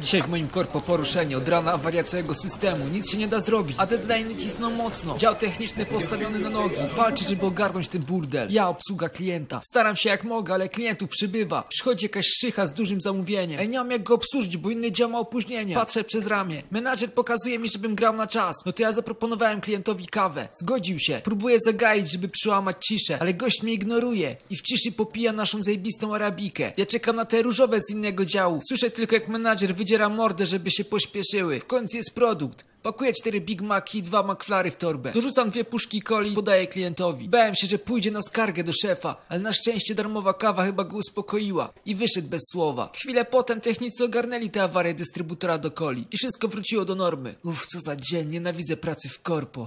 Dzisiaj w moim korpo poruszenie, od rana awaria całego systemu, nic się nie da zrobić, a deadline cisną mocno. Dział techniczny postawiony na nogi, walczy, żeby ogarnąć ten burdel. Ja obsługa klienta. Staram się jak mogę, ale klientów przybywa. Przychodzi jakaś szycha z dużym zamówieniem. Ej, nie mam jak go obsłużyć, bo inny dział ma opóźnienie. Patrzę przez ramię. Menadżer pokazuje mi, żebym grał na czas. No to ja zaproponowałem klientowi kawę. Zgodził się. Próbuję zagaić, żeby przełamać ciszę, ale gość mnie ignoruje i w ciszy popija naszą zajebistą arabikę. Ja czekam na te różowe z innego działu. Słyszę tylko jak menadżer wydziera mordę, żeby się pośpieszyły. W końcu jest produkt. Pakuję cztery Big Maci i dwa McFlary w torbę. Dorzucam dwie puszki coli i podaję klientowi. Bałem się, że pójdzie na skargę do szefa, ale na szczęście darmowa kawa chyba go uspokoiła i wyszedł bez słowa. Chwilę potem technicy ogarnęli tę awarię dystrybutora do coli i wszystko wróciło do normy. Uff, co za dzień, nienawidzę pracy w korpo.